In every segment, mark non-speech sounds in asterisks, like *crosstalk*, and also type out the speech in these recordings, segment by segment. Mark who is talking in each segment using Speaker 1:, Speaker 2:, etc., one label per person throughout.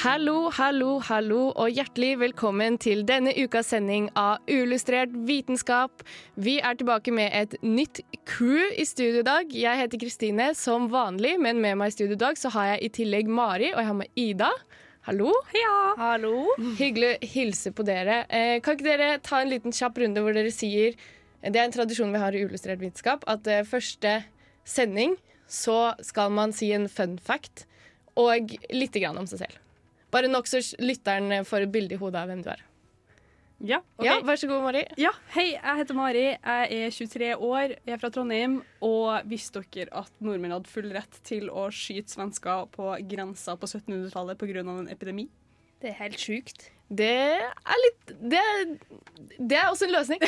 Speaker 1: Hallo, hallo, hallo, og hjertelig velkommen til denne ukas sending av Uillustrert vitenskap. Vi er tilbake med et nytt crew i studio i dag. Jeg heter Kristine som vanlig, men med meg i studio i dag så har jeg i tillegg Mari, og jeg har med Ida. Hallo.
Speaker 2: Hallo.
Speaker 1: Hyggelig å hilse på dere. Eh, kan ikke dere ta en liten kjapp runde hvor dere sier Det er en tradisjon vi har i Uillustrert vitenskap, at eh, første sending så skal man si en fun fact og litt grann om seg selv. Bare nok så lytteren får et bilde i hodet av hvem du er.
Speaker 3: Ja, okay.
Speaker 1: Ja, Vær så god, Mari.
Speaker 3: ja, hei, jeg heter Mari. Jeg er 23 år, jeg er fra Trondheim. Og visste dere at nordmenn hadde full rett til å skyte svensker på grensa på 1700-tallet pga. en epidemi?
Speaker 2: Det er helt sjukt.
Speaker 1: Det er litt Det er, det er også en løsning.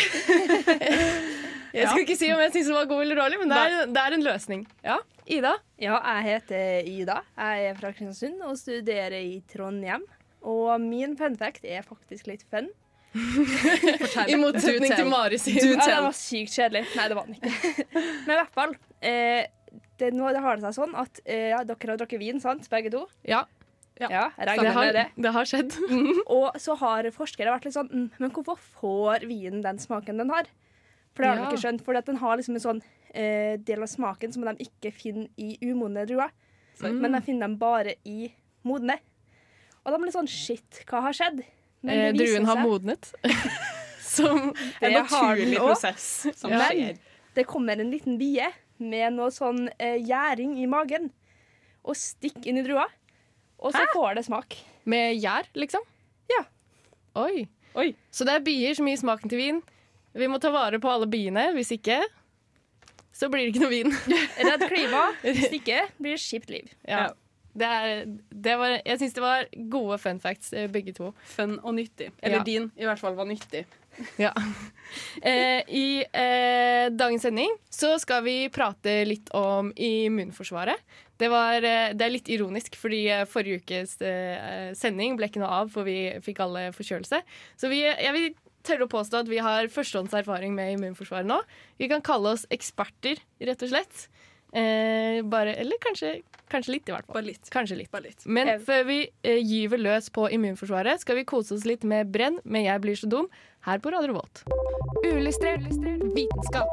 Speaker 1: *laughs* jeg skal ikke si om jeg syns den var god eller dårlig, men det er, det er en løsning. Ja, Ida?
Speaker 4: Ja, jeg heter Ida. Jeg er fra Kristiansund og studerer i Trondheim. Og min fun fact er faktisk litt fun.
Speaker 1: I motsetning til Mari sin.
Speaker 4: Ja, den var sykt kjedelig. Nei, det var den ikke. Men i hvert fall. Eh, det, nå har det seg sånn at eh, ja, dere har drukket vin, sant? Begge to?
Speaker 1: Ja,
Speaker 4: Ja, ja
Speaker 1: det har,
Speaker 4: det.
Speaker 1: det har skjedd. *laughs*
Speaker 4: Og så har forskere vært litt sånn mm, Men hvorfor får vinen den smaken den har? For det har de ikke skjønt. For den har liksom en sånn eh, del av smaken som de ikke finner i umodne druer. Men de finner dem bare i modne. Og de blir sånn Shit, hva har skjedd? Men
Speaker 1: Eh, druen har
Speaker 4: seg-
Speaker 1: modnet. *laughs* Som
Speaker 3: en naturlig prosess som
Speaker 4: ja.
Speaker 3: skjer.
Speaker 4: det kommer en liten bie med noe sånn eh, gjæring i magen og stikker inn i drua. Og så får det smak.
Speaker 1: Med gjær, liksom?
Speaker 4: Ja.
Speaker 1: Oi.
Speaker 3: Oi.
Speaker 1: Så det er bier som gir smaken til vin. Vi må ta vare på alle biene. Hvis ikke, så blir det ikke noe vin. *laughs*
Speaker 4: Redd klima. *laughs* Hvis ikke blir det kjipt liv.
Speaker 1: Ja. Det er, det var, jeg syns det var gode fun facts, eh, begge to.
Speaker 3: Fun og nyttig. Eller
Speaker 1: Ja.
Speaker 3: din, i hvert fall, var nyttig.
Speaker 1: Ja. *laughs* Eh, I eh, dagens sending så skal vi prate litt om immunforsvaret. Det, var, eh, det er litt ironisk, fordi eh, forrige ukes eh, sending ble ikke noe av, for vi fikk alle forkjølelse. Så vi, jeg vil tørre å påstå at vi har førstehåndserfaring med immunforsvaret nå. Vi kan kalle oss eksperter, rett og slett. Eh, bare, eller kanskje, kanskje litt, i hvert fall.
Speaker 3: Bare litt.
Speaker 1: Kanskje litt.
Speaker 3: Bare litt.
Speaker 1: Men
Speaker 4: Eh.
Speaker 1: før vi eh, gyver løs på immunforsvaret, skal vi kose oss litt med Brenn med Jeg blir så dum her på Radio Volt. Uillustrert vitenskap.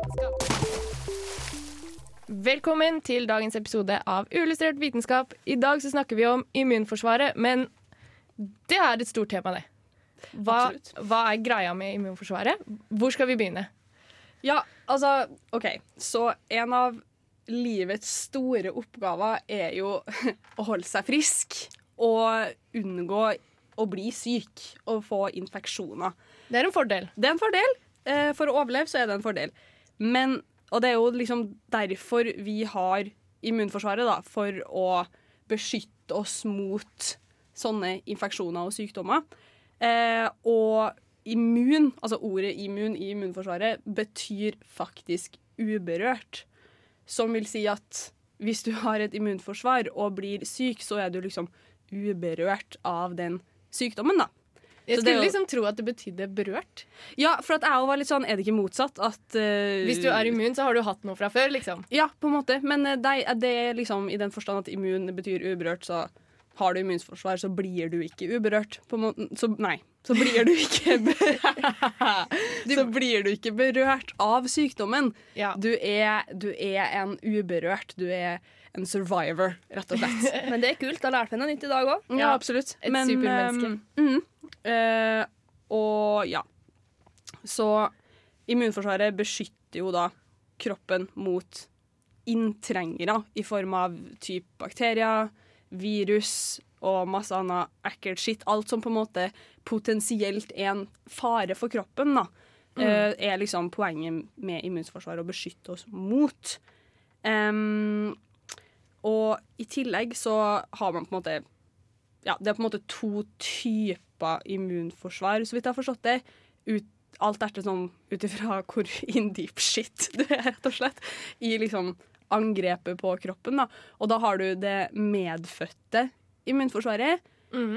Speaker 1: Velkommen til dagens episode av Uillustrert vitenskap. I dag så snakker vi om immunforsvaret, men det er et stort tema, det. Hva, hva er greia med immunforsvaret? Hvor skal vi begynne?
Speaker 3: Ja, altså, OK. Så en av livets store oppgaver er jo *laughs* å holde seg frisk og unngå å bli syk og få infeksjoner.
Speaker 1: Det er en fordel.
Speaker 3: Det er en fordel. Eh, For å overleve så er det en fordel. Men, og det er jo liksom derfor vi har immunforsvaret, da. For å beskytte oss mot sånne infeksjoner og sykdommer. Eh, og immun, altså ordet immun i immunforsvaret, betyr faktisk uberørt. Som vil si at hvis du har et immunforsvar og blir syk, så er du liksom uberørt av den sykdommen, da.
Speaker 1: Jeg skulle
Speaker 3: jo-
Speaker 1: liksom tro at det betydde berørt.
Speaker 3: Ja, for at jeg var litt sånn, er det ikke motsatt at uh...
Speaker 1: Hvis du er immun, så har du hatt noe fra før, liksom.
Speaker 3: Ja, på en måte. Men uh, det, det er liksom i den forstand at immun betyr uberørt, så har du immunforsvar, så blir du ikke uberørt. Så, nei. Så blir du ikke. *laughs* Så blir du ikke berørt av sykdommen.
Speaker 1: Ja.
Speaker 3: Du er, du er en uberørt. Du er en survivor, rett og slett. *laughs*
Speaker 4: Men det er kult. Da lærte vi noe nytt i dag òg.
Speaker 3: Ja,
Speaker 1: Ja,
Speaker 3: absolutt.
Speaker 1: et supermenneske.
Speaker 3: Um, mm, uh, og ja. Så immunforsvaret beskytter jo da kroppen mot inntrengere i form av type bakterier, virus og masse annet ekkelt skitt. Alt som på en måte potensielt er en fare for kroppen, da. mm. er liksom poenget med immunforsvaret å beskytte oss mot. Um, og i tillegg så har man på en måte Ja, det er på en måte to typer immunforsvar, så vidt jeg har forstått det. Ut, alt etter sånn ut ifra hvor in deep shit du er, rett og slett, i liksom angrepet på kroppen. da. Og da har du det medfødte immunforsvaret,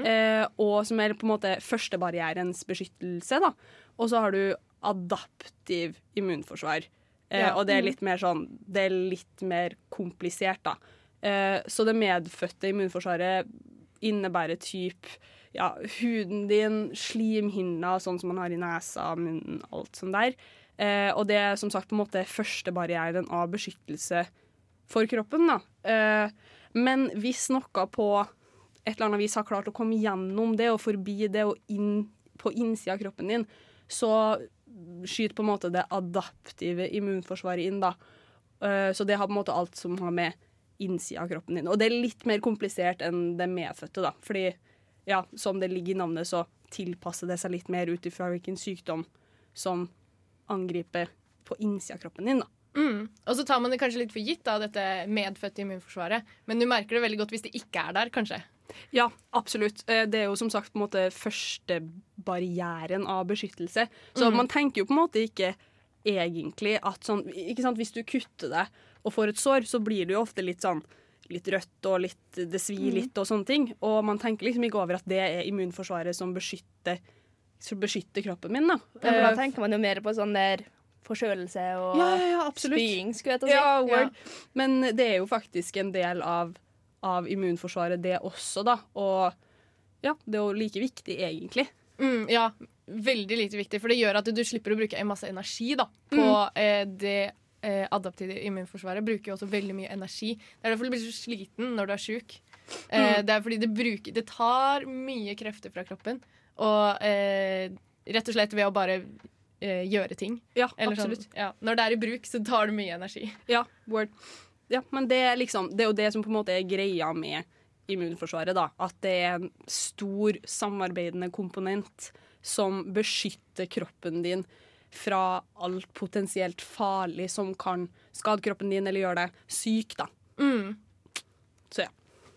Speaker 3: eh, og som er på en måte førstebarrierens beskyttelse. da. Og så har du adaptiv immunforsvar. Eh,
Speaker 1: Ja.
Speaker 3: Og det er litt mer sånn Det er litt mer komplisert, da. Eh, så det medfødte immunforsvaret innebærer typ ja, huden din, slimhinna, sånn som man har i nesa, munnen, alt sånt der. Eh, og det er som sagt på en måte førstebarrieren av beskyttelse for kroppen. da. Eh, men hvis noe på et eller annet vis har klart å komme gjennom det og forbi det og inn på innsida av kroppen din, så skyter på en måte det adaptive immunforsvaret inn. da. Eh, så det har på en måte alt som har med innsida av kroppen din. Og det er litt mer komplisert enn det medfødte, da. Fordi ja, som det ligger i navnet, så tilpasser det seg litt mer ut ifra hvilken sykdom som angriper på innsida av kroppen din, da.
Speaker 1: Mm. Og så tar man det kanskje litt for gitt, da, dette medfødte immunforsvaret. Men du merker det veldig godt hvis det ikke er der, kanskje.
Speaker 3: Ja, absolutt. Eh, Det er jo som sagt på en måte førstebarrieren av beskyttelse. Så man tenker jo på en måte ikke egentlig at sånn ikke sant, Hvis du kutter deg og får et sår, så blir det jo ofte litt sånn litt rødt og litt, det svir litt og sånne ting. Og man tenker liksom ikke over at det er immunforsvaret som beskytter, som beskytter kroppen min. da.
Speaker 4: Ja, da
Speaker 3: Eh,
Speaker 4: tenker man jo mer på sånn der forkjølelse og
Speaker 3: ja, ja,
Speaker 4: spying, skulle jeg til å si.
Speaker 3: Ja, word. Men det er jo faktisk en del av, av immunforsvaret, det også, da. Og ja, det er jo like viktig, egentlig.
Speaker 1: Mm, ja, veldig lite viktig, for det gjør at du slipper å bruke en masse energi da, på
Speaker 3: Mm.
Speaker 1: eh, det eh, adaptive immunforsvaret. Bruker jo også veldig mye energi. Det er derfor du blir så sliten når du er sjuk. Eh,
Speaker 3: Mm.
Speaker 1: Det er fordi det, bruker, det tar mye krefter fra kroppen. Og eh, rett og slett ved å bare eh, gjøre ting.
Speaker 3: Ja,
Speaker 1: Eller sånn, ja, når det er i bruk, så tar det mye energi.
Speaker 3: Ja, word. Ja, men det er liksom Det er jo det som på en måte er greia med immunforsvaret, da. At det er en stor samarbeidende komponent som beskytter kroppen din fra alt potensielt farlig som kan skade kroppen din eller gjøre deg syk, da.
Speaker 1: Mm.
Speaker 3: Så ja.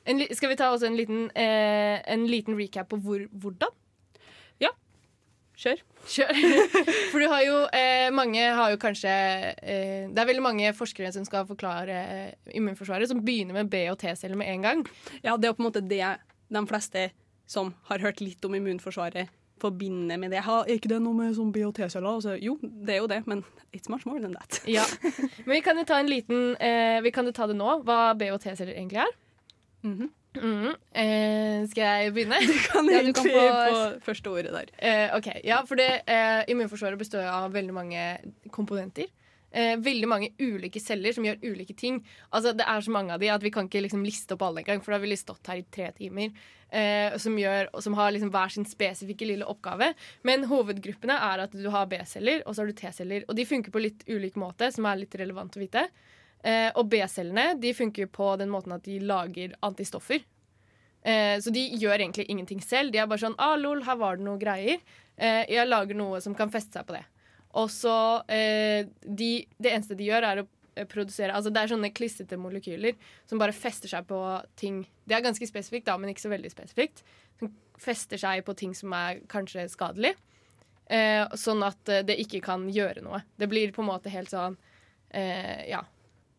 Speaker 1: En, skal vi ta også en liten, eh, en liten recap på hvor, hvordan?
Speaker 3: Kjør.
Speaker 1: Kjør. *laughs* For du har jo eh, Mange har jo kanskje eh, Det er veldig mange forskere som skal forklare eh, immunforsvaret, som begynner med B- og T-celler med en gang.
Speaker 3: Ja, det er på en måte det de fleste som har hørt litt om immunforsvaret, forbinder med det. Ha, er ikke det noe med sånn B- og T-celler? Altså, jo, det er jo det, men it's much more than that. *laughs*
Speaker 1: Ja. Men vi kan jo ta en liten eh, Vi kan jo ta det nå, hva B- og T-celler egentlig er.
Speaker 3: Mhm.
Speaker 1: Mhm. eh, skal jeg begynne? *laughs*
Speaker 3: Kan
Speaker 4: Ja, du kan
Speaker 3: egentlig
Speaker 4: få-
Speaker 3: på første ordet der.
Speaker 1: Eh, ok, ja, for det, eh, Immunforsvaret består av veldig mange komponenter. Eh, veldig mange ulike celler som gjør ulike ting. Altså, det er så mange av de at Vi kan ikke liksom liste opp alle engang, for da ville vi stått her i tre timer. Eh, som, gjør, som har liksom hver sin spesifikke lille oppgave. Men hovedgruppene er at du har B-celler og så har du T-celler. Og de funker på litt ulik måte, som er litt relevant å vite. Eh, og B-cellene de funker på den måten at de lager antistoffer. Eh, så de gjør egentlig ingenting selv. De er bare sånn ah, lol, her var det noe greier. Eh, jeg lager noe som kan feste seg på det. Og så eh, de, Det eneste de gjør, er å eh, produsere Altså Det er sånne klissete molekyler som bare fester seg på ting. Det er ganske spesifikt, da, men ikke så veldig spesifikt. Som fester seg på ting som er kanskje skadelig. Eh, sånn at det ikke kan gjøre noe. Det blir på en måte helt sånn Ja.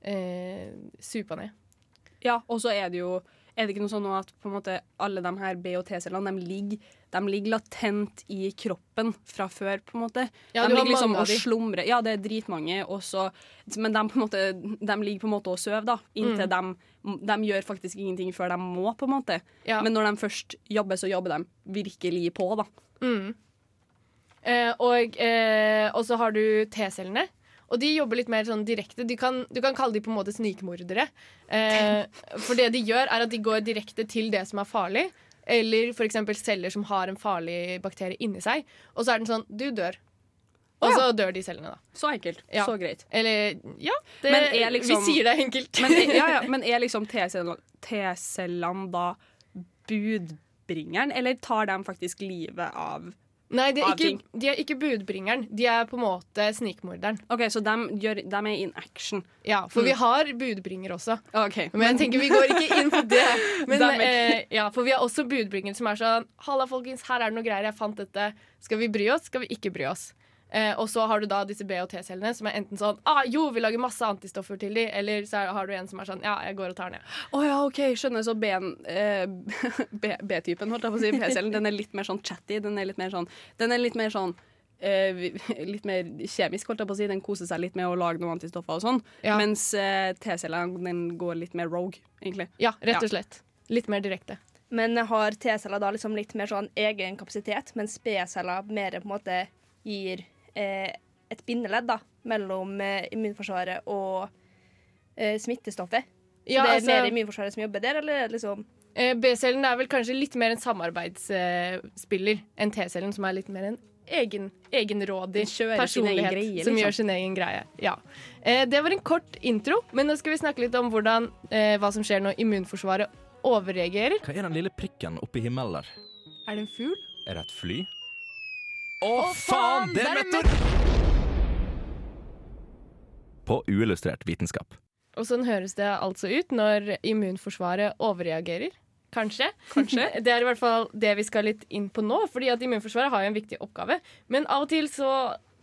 Speaker 1: Eh, supa ned.
Speaker 3: Ja, og så er det jo er det ikke noe sånn nå at måte alle de her B- og T-cellene de ligger, de ligger latent i kroppen fra før, på en måte.
Speaker 1: Ja,
Speaker 3: de ligger liksom og slumrer. Ja, det er dritmange. Også, men de, måte, de ligger på en måte og sover, da. Inntil
Speaker 1: Mm.
Speaker 3: de, de gjør faktisk ingenting før de må, på en måte.
Speaker 1: Ja.
Speaker 3: Men når de først jobber, så jobber de virkelig på, da.
Speaker 1: Mm. Eh, og, eh, så har du T-cellene. Og de jobber litt mer sånn direkte. Kan, du kan kalle de på en måte snikmordere. Eh, for det de gjør, er at de går direkte til det som er farlig. Eller f.eks. celler som har en farlig bakterie inni seg. Og så er den sånn Du dør. Og så dør de cellene, da.
Speaker 3: Så enkelt.
Speaker 1: Ja.
Speaker 3: Så greit.
Speaker 1: Eller ja, det,
Speaker 3: Men er liksom-
Speaker 1: vi sier det enkelt.
Speaker 3: Men, er- ja, ja, *laughs* men er liksom T-cellene da budbringeren, eller tar de faktisk livet av
Speaker 1: Nei, de er, ikke, de er ikke budbringeren. De er på en måte snikmorderen.
Speaker 3: OK, så de, gjør, de er in action.
Speaker 1: Ja, for
Speaker 3: Mm.
Speaker 1: vi har budbringer også.
Speaker 3: Okay.
Speaker 1: Men jeg tenker vi går ikke inn på det. *laughs* Men, eh, ja, for vi har også budbringer som er sånn Halla, folkens, her er det noe greier. Jeg fant dette. Skal vi bry oss? Skal vi ikke bry oss? Eh, og så har du da disse B- og T-cellene som er enten sånn ah, Jo, vi lager masse antistoffer til de Eller så har du en som er sånn Ja, jeg går og tar den, jeg.
Speaker 3: Oh, ja, OK, skjønner. Så eh, *laughs* B- B-typen, holdt jeg på å si, P-cellen, den er litt mer sånn chatty. Den er litt mer sånn, den er litt mer sånn eh, *laughs* litt mer kjemisk, holdt jeg på å si. Den koser seg litt med å lage noen antistoffer og sånn.
Speaker 1: Ja.
Speaker 3: Mens eh, T-cellene den går litt mer rogue, egentlig.
Speaker 1: Ja, rett og slett. Litt mer direkte.
Speaker 4: Men har T-celler da liksom litt mer sånn egen kapasitet, mens B-celler mer på en måte gir eh, et bindeledd da, mellom eh, immunforsvaret og eh, smittestoffet.
Speaker 1: Ja,
Speaker 4: det er
Speaker 1: altså-
Speaker 4: mer immunforsvaret som jobber der, eller er liksom
Speaker 1: Eh, B-cellen er vel kanskje litt mer en samarbeidsspiller enn T-cellen, som er litt mer en egen, egenrådig
Speaker 3: Den egen
Speaker 1: personlighet
Speaker 3: greie,
Speaker 1: som
Speaker 3: liksom.
Speaker 1: gjør sin egen greie. Ja. Eh, det var en kort intro, men nå skal vi snakke litt om hvordan, eh, hva som skjer når immunforsvaret overreagerer.
Speaker 5: Hva er den lille prikken oppi himmelen der?
Speaker 1: Er det en fugl?
Speaker 5: Er det et fly? Å, faen! Det er meteor... På uillustrert vitenskap.
Speaker 1: Og sånn høres det altså ut når immunforsvaret overreagerer. Kanskje. Kanskje. *laughs* Det er i hvert fall det vi skal litt inn på nå, fordi at immunforsvaret har jo en viktig oppgave. Men av og til så,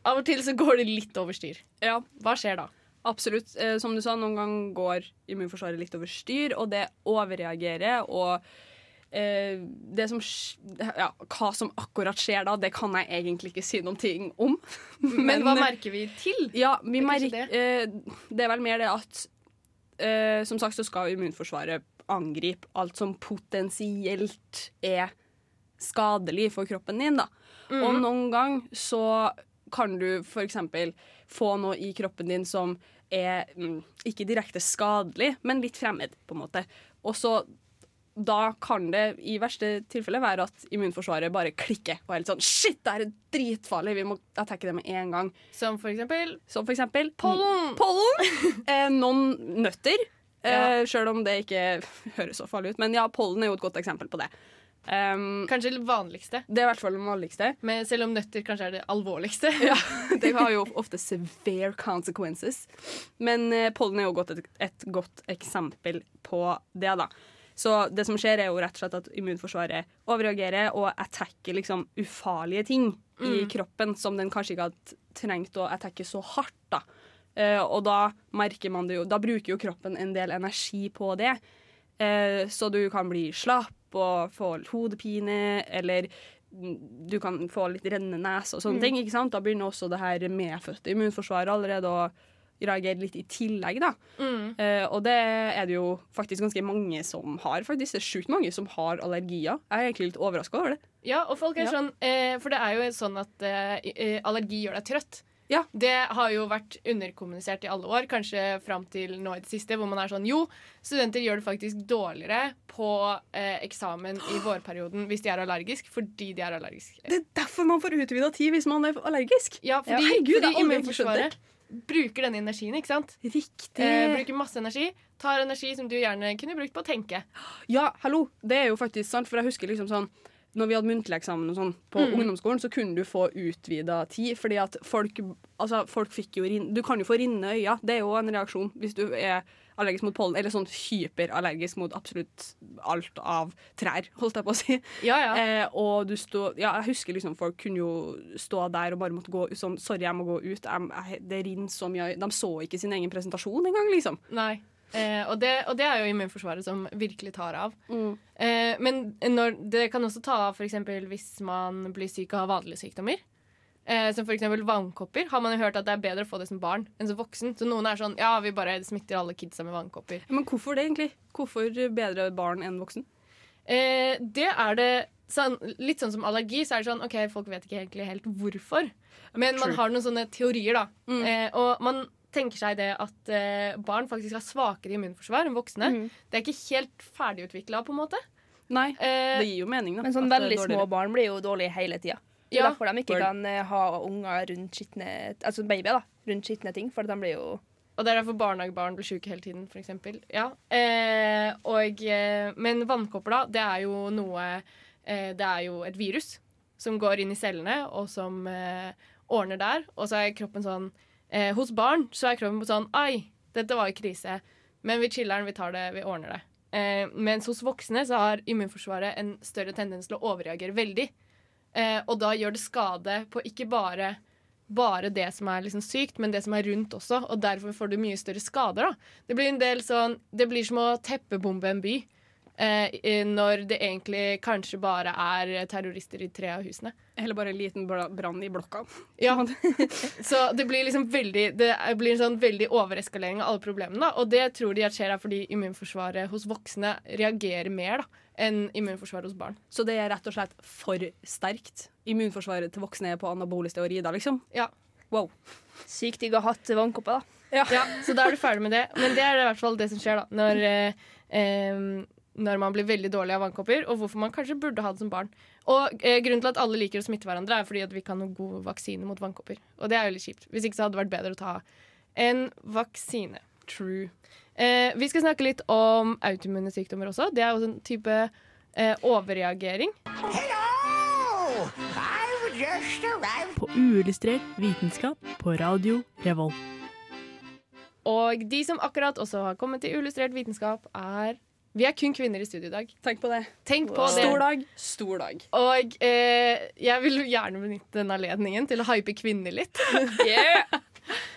Speaker 1: av og til så går det litt over styr.
Speaker 3: Ja,
Speaker 1: Hva skjer da?
Speaker 3: absolutt. Eh, som du sa, noen ganger går immunforsvaret litt over styr, og det overreagerer. Og som ja, hva som akkurat skjer da, det kan jeg egentlig ikke si noen ting om. *laughs*
Speaker 1: Men hva merker vi til?
Speaker 3: Ja, vi
Speaker 1: Det er
Speaker 3: merker eh, Det er vel mer det at eh, Som sagt så skal immunforsvaret angripe alt som potensielt er skadelig for kroppen din, da. Og noen gang så kan du eksempel få noe i kroppen din som er mm, ikke direkte skadelig, men litt fremmed, på en måte. Og så da kan det i verste tilfelle være at immunforsvaret bare klikker og er litt sånn Shit, det er dritfarlig! Vi må attacke det med en gang.
Speaker 1: Som for eksempel
Speaker 3: Som for eksempel
Speaker 1: pollen.
Speaker 3: pollen. *laughs* Eh, noen nøtter.
Speaker 1: Ja.
Speaker 3: Eh, Sjøl om det ikke *laughs* høres så farlig ut. Men ja, pollen er jo et godt eksempel på det. Um,
Speaker 1: Kanskje det vanligste.
Speaker 3: det er i hvert fall det vanligste.
Speaker 1: Men selv om nøtter kanskje er det alvorligste. *laughs*
Speaker 3: Ja, det har jo ofte severe consequences. Men eh, pollen er jo godt et, et godt eksempel på det, da. Så det som skjer, er jo rett og slett at immunforsvaret overreagerer og attacker liksom ufarlige ting i kroppen som den kanskje ikke hadde trengt å attacke så hardt, da. Uh, og da merker man det jo Da bruker jo kroppen en del energi på det. Uh, så du kan bli slapp og få hodepine, eller mm, du kan få litt rennende nese og sånne ting. ikke sant? Da begynner også det her medfødte immunforsvaret allerede å reagere litt i tillegg, da.
Speaker 1: Mm.
Speaker 3: Uh, og det er det jo faktisk ganske mange som har. faktisk. Det er sjukt mange som har allergier. Jeg er egentlig litt overraska over det.
Speaker 1: Ja, og folk er
Speaker 3: Ja.
Speaker 1: sånn uh, For det er jo sånn at eh, allergi gjør deg trøtt.
Speaker 3: Ja.
Speaker 1: Det har jo vært underkommunisert i alle år, kanskje fram til nå i det siste, hvor man er sånn Jo, studenter gjør det faktisk dårligere på eh, eksamen i vårperioden hvis de er allergisk, fordi de er allergiske.
Speaker 3: Det er derfor man får utvida tid hvis man er allergisk.
Speaker 1: Ja, fordi,
Speaker 3: herregud, jeg har
Speaker 1: fordi
Speaker 3: aldri egentlig skjønt
Speaker 1: immunforsvaret bruker denne energien, ikke sant?
Speaker 3: Riktig.
Speaker 1: Eh, bruker masse energi. Tar energi som du gjerne kunne brukt på å tenke.
Speaker 3: Ja, hallo, det er jo faktisk sant, for jeg husker liksom sånn når vi hadde muntlig eksamen og sånn på ungdomsskolen, så kunne du få utvida tid, fordi at folk Altså, folk fikk jo rinne Du kan jo få rinne øyne. Det er jo en reaksjon hvis du er allergisk mot pollen, eller sånn hyperallergisk mot absolutt alt av trær, holdt jeg på å si.
Speaker 1: Ja, ja.
Speaker 3: Eh, og du stå, ja, jeg husker liksom folk kunne jo stå der og bare måtte gå sånn Sorry, jeg må gå ut. Jeg, jeg, det rinner så mye De så ikke sin egen presentasjon engang, liksom.
Speaker 1: Nei. Eh, og, det, og det er jo immunforsvaret som virkelig tar av.
Speaker 3: Mm.
Speaker 1: Eh, men når, det kan også ta av eksempel hvis man blir syk og har vanlige sykdommer. Eh, som eksempel vannkopper. Har man jo hørt at det er bedre å få det som barn enn som voksen. Så noen er sånn ja, vi bare smitter alle kidsa med vannkopper.
Speaker 3: Men hvorfor det, egentlig? Hvorfor bedre barn enn voksen?
Speaker 1: Eh, det er det sånn, Litt sånn som allergi, så er det sånn OK, folk vet ikke egentlig helt hvorfor. Men man har noen sånne teorier, da.
Speaker 3: Mm.
Speaker 1: Eh, og man tenker seg det at eh, barn faktisk har svakere immunforsvar enn voksne.
Speaker 4: Mm.
Speaker 1: Det er ikke helt ferdigutvikla, på en måte.
Speaker 3: Nei,
Speaker 1: Eh,
Speaker 3: det gir jo mening, da.
Speaker 4: Men sånn veldig små barn blir jo dårlige hele tida. Det er
Speaker 1: Ja.
Speaker 4: derfor de ikke kan eh, ha unger rundt skitne Altså babyer, da. Rundt skitne ting. For de blir jo
Speaker 1: Og det er derfor barnehagebarn blir syke hele tiden, eksempel. Ja. Eh, og, eh, men vannkopper, da, det er jo noe eh, Det er jo et virus som går inn i cellene, og som eh, ordner der. Og så er kroppen sånn eh, Hos barn så er kroppen sånn Ai, dette var jo krise. Men vi chiller'n, vi tar det, vi ordner det. Eh, mens hos voksne så har immunforsvaret en større tendens til å overreagere veldig. Eh, og da gjør det skade på ikke bare, bare det som er liksom sykt, men det som er rundt også. Og derfor får du mye større skader. da. Det blir en del sånn, det blir som å teppebombe en by. Eh, når det egentlig kanskje bare er terrorister i tre av husene.
Speaker 3: Eller bare en liten brann i blokka.
Speaker 1: Ja, *laughs* Så det blir liksom veldig Det blir en sånn veldig overeskalering av alle problemene. Og det tror de at skjer er fordi immunforsvaret hos voksne reagerer mer da, enn immunforsvaret hos barn.
Speaker 3: Så det er rett og slett for sterkt. Immunforsvaret til voksne er på anabolisk teori da, liksom.
Speaker 1: Ja.
Speaker 3: Wow.
Speaker 4: Sykt digg å ha hatt vannkopper, da.
Speaker 1: Ja, Så da er du ferdig med det. Men det er i hvert fall det som skjer da når, eh, em, når man blir veldig dårlig av vannkopper, og hvorfor man kanskje burde ha det som barn. Og eh, Grunnen til at alle liker å smitte hverandre, er fordi at vi har noen god vaksine mot vannkopper. Og det er jo litt kjipt. Hvis ikke så hadde det vært bedre å ta en vaksine. True. Eh, vi skal snakke litt om autoimmune sykdommer også. Det er også en type eh, overreagering.
Speaker 6: På uillustrert vitenskap på radio Revolt.
Speaker 1: Og de som akkurat også har kommet til illustrert vitenskap, er Vi er kun kvinner i studio i dag.
Speaker 3: Tenk på det.
Speaker 1: Tenk på det.
Speaker 3: Stor dag. Stor dag.
Speaker 1: Og eh, jeg vil gjerne benytte denne anledningen til å hype kvinner litt. *laughs*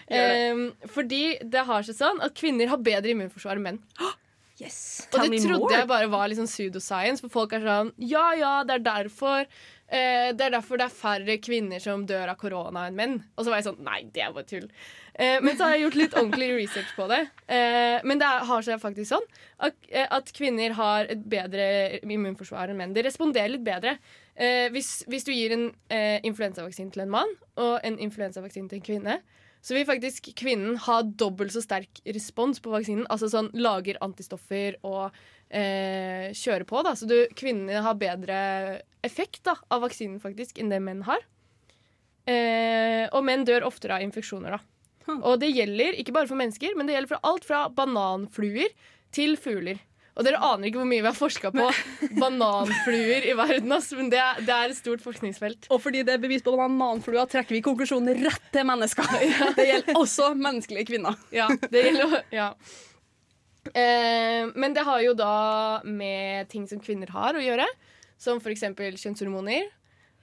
Speaker 1: Em, fordi det har seg sånn at kvinner har bedre immunforsvar enn menn. *gasps*
Speaker 4: Yes.
Speaker 1: Og det trodde
Speaker 3: more.
Speaker 1: jeg bare var liksom pseudoscience, for folk er sånn Ja, ja, det er derfor eh, Det er derfor det er færre kvinner som dør av korona enn menn. Og så var jeg sånn Nei, det er bare tull. Eh, men så har jeg gjort litt ordentlig research på det. Eh, men det er, har seg faktisk sånn at, eh, at kvinner har et bedre immunforsvar enn menn. De responderer litt bedre. Eh, hvis, hvis du gir en eh, influensavaksine til en mann og en influensavaksine til en kvinne, så vil faktisk kvinnen ha dobbelt så sterk respons på vaksinen. Altså sånn lager antistoffer og eh, kjører på. Da. Så du, kvinnene har bedre effekt da, av vaksinen faktisk enn det menn har. Eh, og menn dør oftere av infeksjoner. da. Og det gjelder ikke bare for mennesker, men det gjelder for alt fra bananfluer til fugler. Og dere aner ikke hvor mye vi har forska på *laughs* bananfluer i verden, ass, men det er, det er et stort forskningsfelt.
Speaker 3: Og fordi det er bevis på bananflua, trekker vi konklusjonen rett til mennesker. *laughs* Det gjelder også menneskelige kvinner.
Speaker 1: Ja, det gjelder Ja. Eh, men det har jo da med ting som kvinner har å gjøre, som f.eks. kjønnshormoner,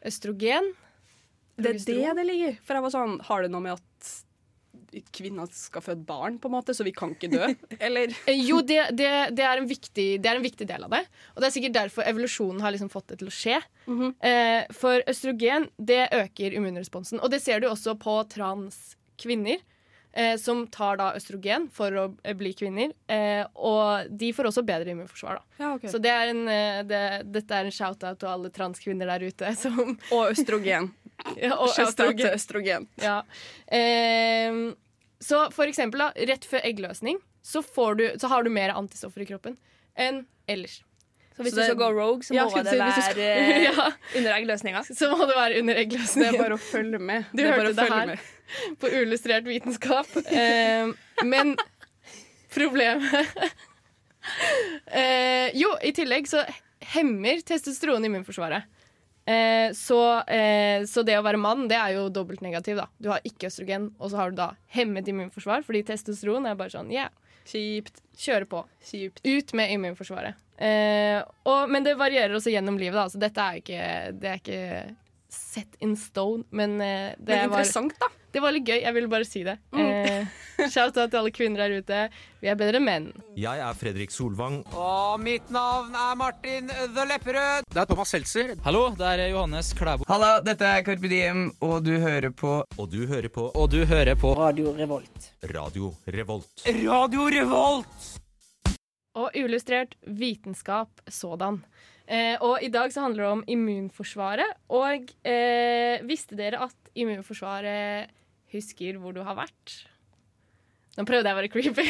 Speaker 1: østrogen
Speaker 3: Det er det det ligger. For jeg var sånn, har det noe med at kvinner skal føde barn, på en måte, så vi kan ikke dø? *laughs* Eller?
Speaker 1: Eh, Jo, det, det, det, er en viktig, det er en viktig del av det. Og det er sikkert derfor evolusjonen har liksom fått det til å skje. eh, for østrogen det øker immunresponsen. Og det ser du også på transkvinner. Eh, som tar da østrogen for å eh, bli kvinner. Eh, og de får også bedre immunforsvar. da
Speaker 3: Ja, okay.
Speaker 1: Så det er en, eh, det, dette er en shout-out til alle transkvinner der ute. *laughs* Som,
Speaker 3: Og østrogen.
Speaker 1: ja, og østrogen.
Speaker 3: østrogen.
Speaker 1: Ja. Ehm, så for eksempel, da, rett før eggløsning så, får du, så har du mer antistoffer i kroppen enn ellers.
Speaker 4: Så hvis
Speaker 3: Så det-
Speaker 4: du skal gå rogue, så
Speaker 3: Ja,
Speaker 4: må det være
Speaker 3: skal-
Speaker 4: eh, *laughs*
Speaker 1: Ja,
Speaker 4: under eggløsninga. *laughs*
Speaker 1: så må det være under eggløsninga.
Speaker 3: Det er bare å følge med.
Speaker 1: Du
Speaker 3: det
Speaker 1: hørte det her.
Speaker 3: med.
Speaker 1: på Uillustrert vitenskap. *laughs* eh, men problemet Eh, Jo, i tillegg så hemmer testosteron immunforsvaret. Eh, så, eh, så det å være mann, det er jo dobbelt negativ, da. Du har ikke østrogen, og så har du da hemmet immunforsvar, fordi testosteron er bare sånn, yeah,
Speaker 3: Kjipt.
Speaker 1: kjøre på.
Speaker 3: Kjipt.
Speaker 1: Ut med immunforsvaret. Eh, og, men det varierer også gjennom livet, da. Så dette er ikke, det er ikke set in stone. Men eh, det,
Speaker 3: Men
Speaker 1: var,
Speaker 3: da.
Speaker 1: det var litt gøy. Jeg ville bare si det. Eh, Shout-out til alle kvinner der ute. Vi er bedre menn.
Speaker 7: Jeg er Fredrik Solvang.
Speaker 5: Og mitt navn er Martin The Lepperød.
Speaker 8: Det er Thomas Seltzer.
Speaker 9: Hallo, det er Johannes Klæbo.
Speaker 10: Hallo, dette er Carpe Diem, og du hører på
Speaker 7: Og du hører på
Speaker 9: Og du hører på
Speaker 5: Radio Revolt.
Speaker 7: Radio Revolt.
Speaker 5: Radio Revolt!
Speaker 1: Og uillustrert vitenskap sådan. Eh, og i dag så handler det om immunforsvaret. Og eh, visste dere at immunforsvaret husker hvor du har vært? Nå prøvde jeg å være creepy.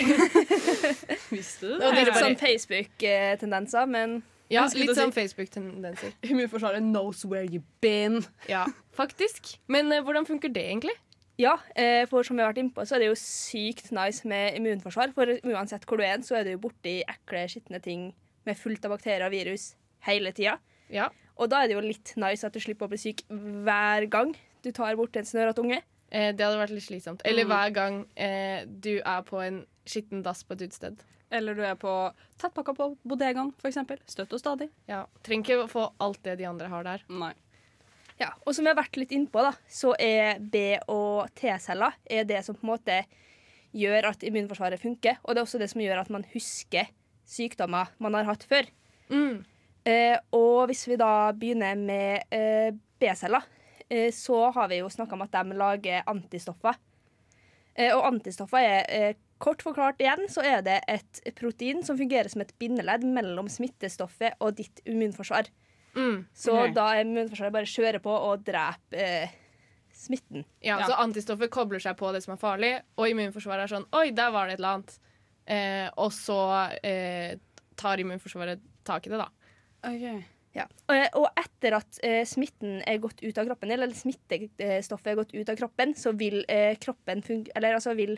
Speaker 1: *laughs*
Speaker 3: Visste du det?
Speaker 1: det?
Speaker 4: Litt sånn Facebook-tendenser, men
Speaker 1: ja, litt sånn Facebook-tendenser. *laughs*
Speaker 3: Immunforsvaret knows where you've been.
Speaker 1: Ja, faktisk. Men eh, hvordan funker det egentlig?
Speaker 4: ja. Eh, for som vi har vært innpå, så er det jo sykt nice med immunforsvar. For uansett hvor du er, så er du borti ekle, skitne ting med fullt av bakterier og virus hele tida.
Speaker 1: Ja.
Speaker 4: Og da er det jo litt nice at du slipper å bli syk hver gang du tar bort en snørete unge.
Speaker 1: Eh, det hadde vært litt slitsomt. Eller
Speaker 3: Mm.
Speaker 1: hver gang eh, du er på en skitten dass på et utested.
Speaker 3: Eller du er på tettpakka på bodegaen, eksempel. Støtt og stadig.
Speaker 1: Ja. Trenger ikke å få alt det de andre har der.
Speaker 3: Nei.
Speaker 4: Ja, og som vi har vært litt innpå, da, så er B- og T-celler er det som på en måte gjør at immunforsvaret funker. Og det er også det som gjør at man husker sykdommer man har hatt før.
Speaker 1: Mm.
Speaker 4: Eh, og hvis vi da begynner med eh, B-celler, eh, så har vi jo snakka om at de lager antistoffer. Eh, og antistoffer er eh, kort forklart igjen, så er det et protein som fungerer som et bindeledd mellom smittestoffet og ditt immunforsvar.
Speaker 1: Mm.
Speaker 4: Så da er immunforsvaret bare kjører på og dreper eh, smitten.
Speaker 1: Ja, Så antistoffet kobler seg på det som er farlig, og immunforsvaret er sånn Oi, der var det et eller annet. Eh, og så eh, tar immunforsvaret tak i det, da.
Speaker 4: Ja. Og, og etter at eh, smitten er gått ut av kroppen, eller smittestoffet er gått ut av kroppen, så vil eh, kroppen funge... Eller altså vil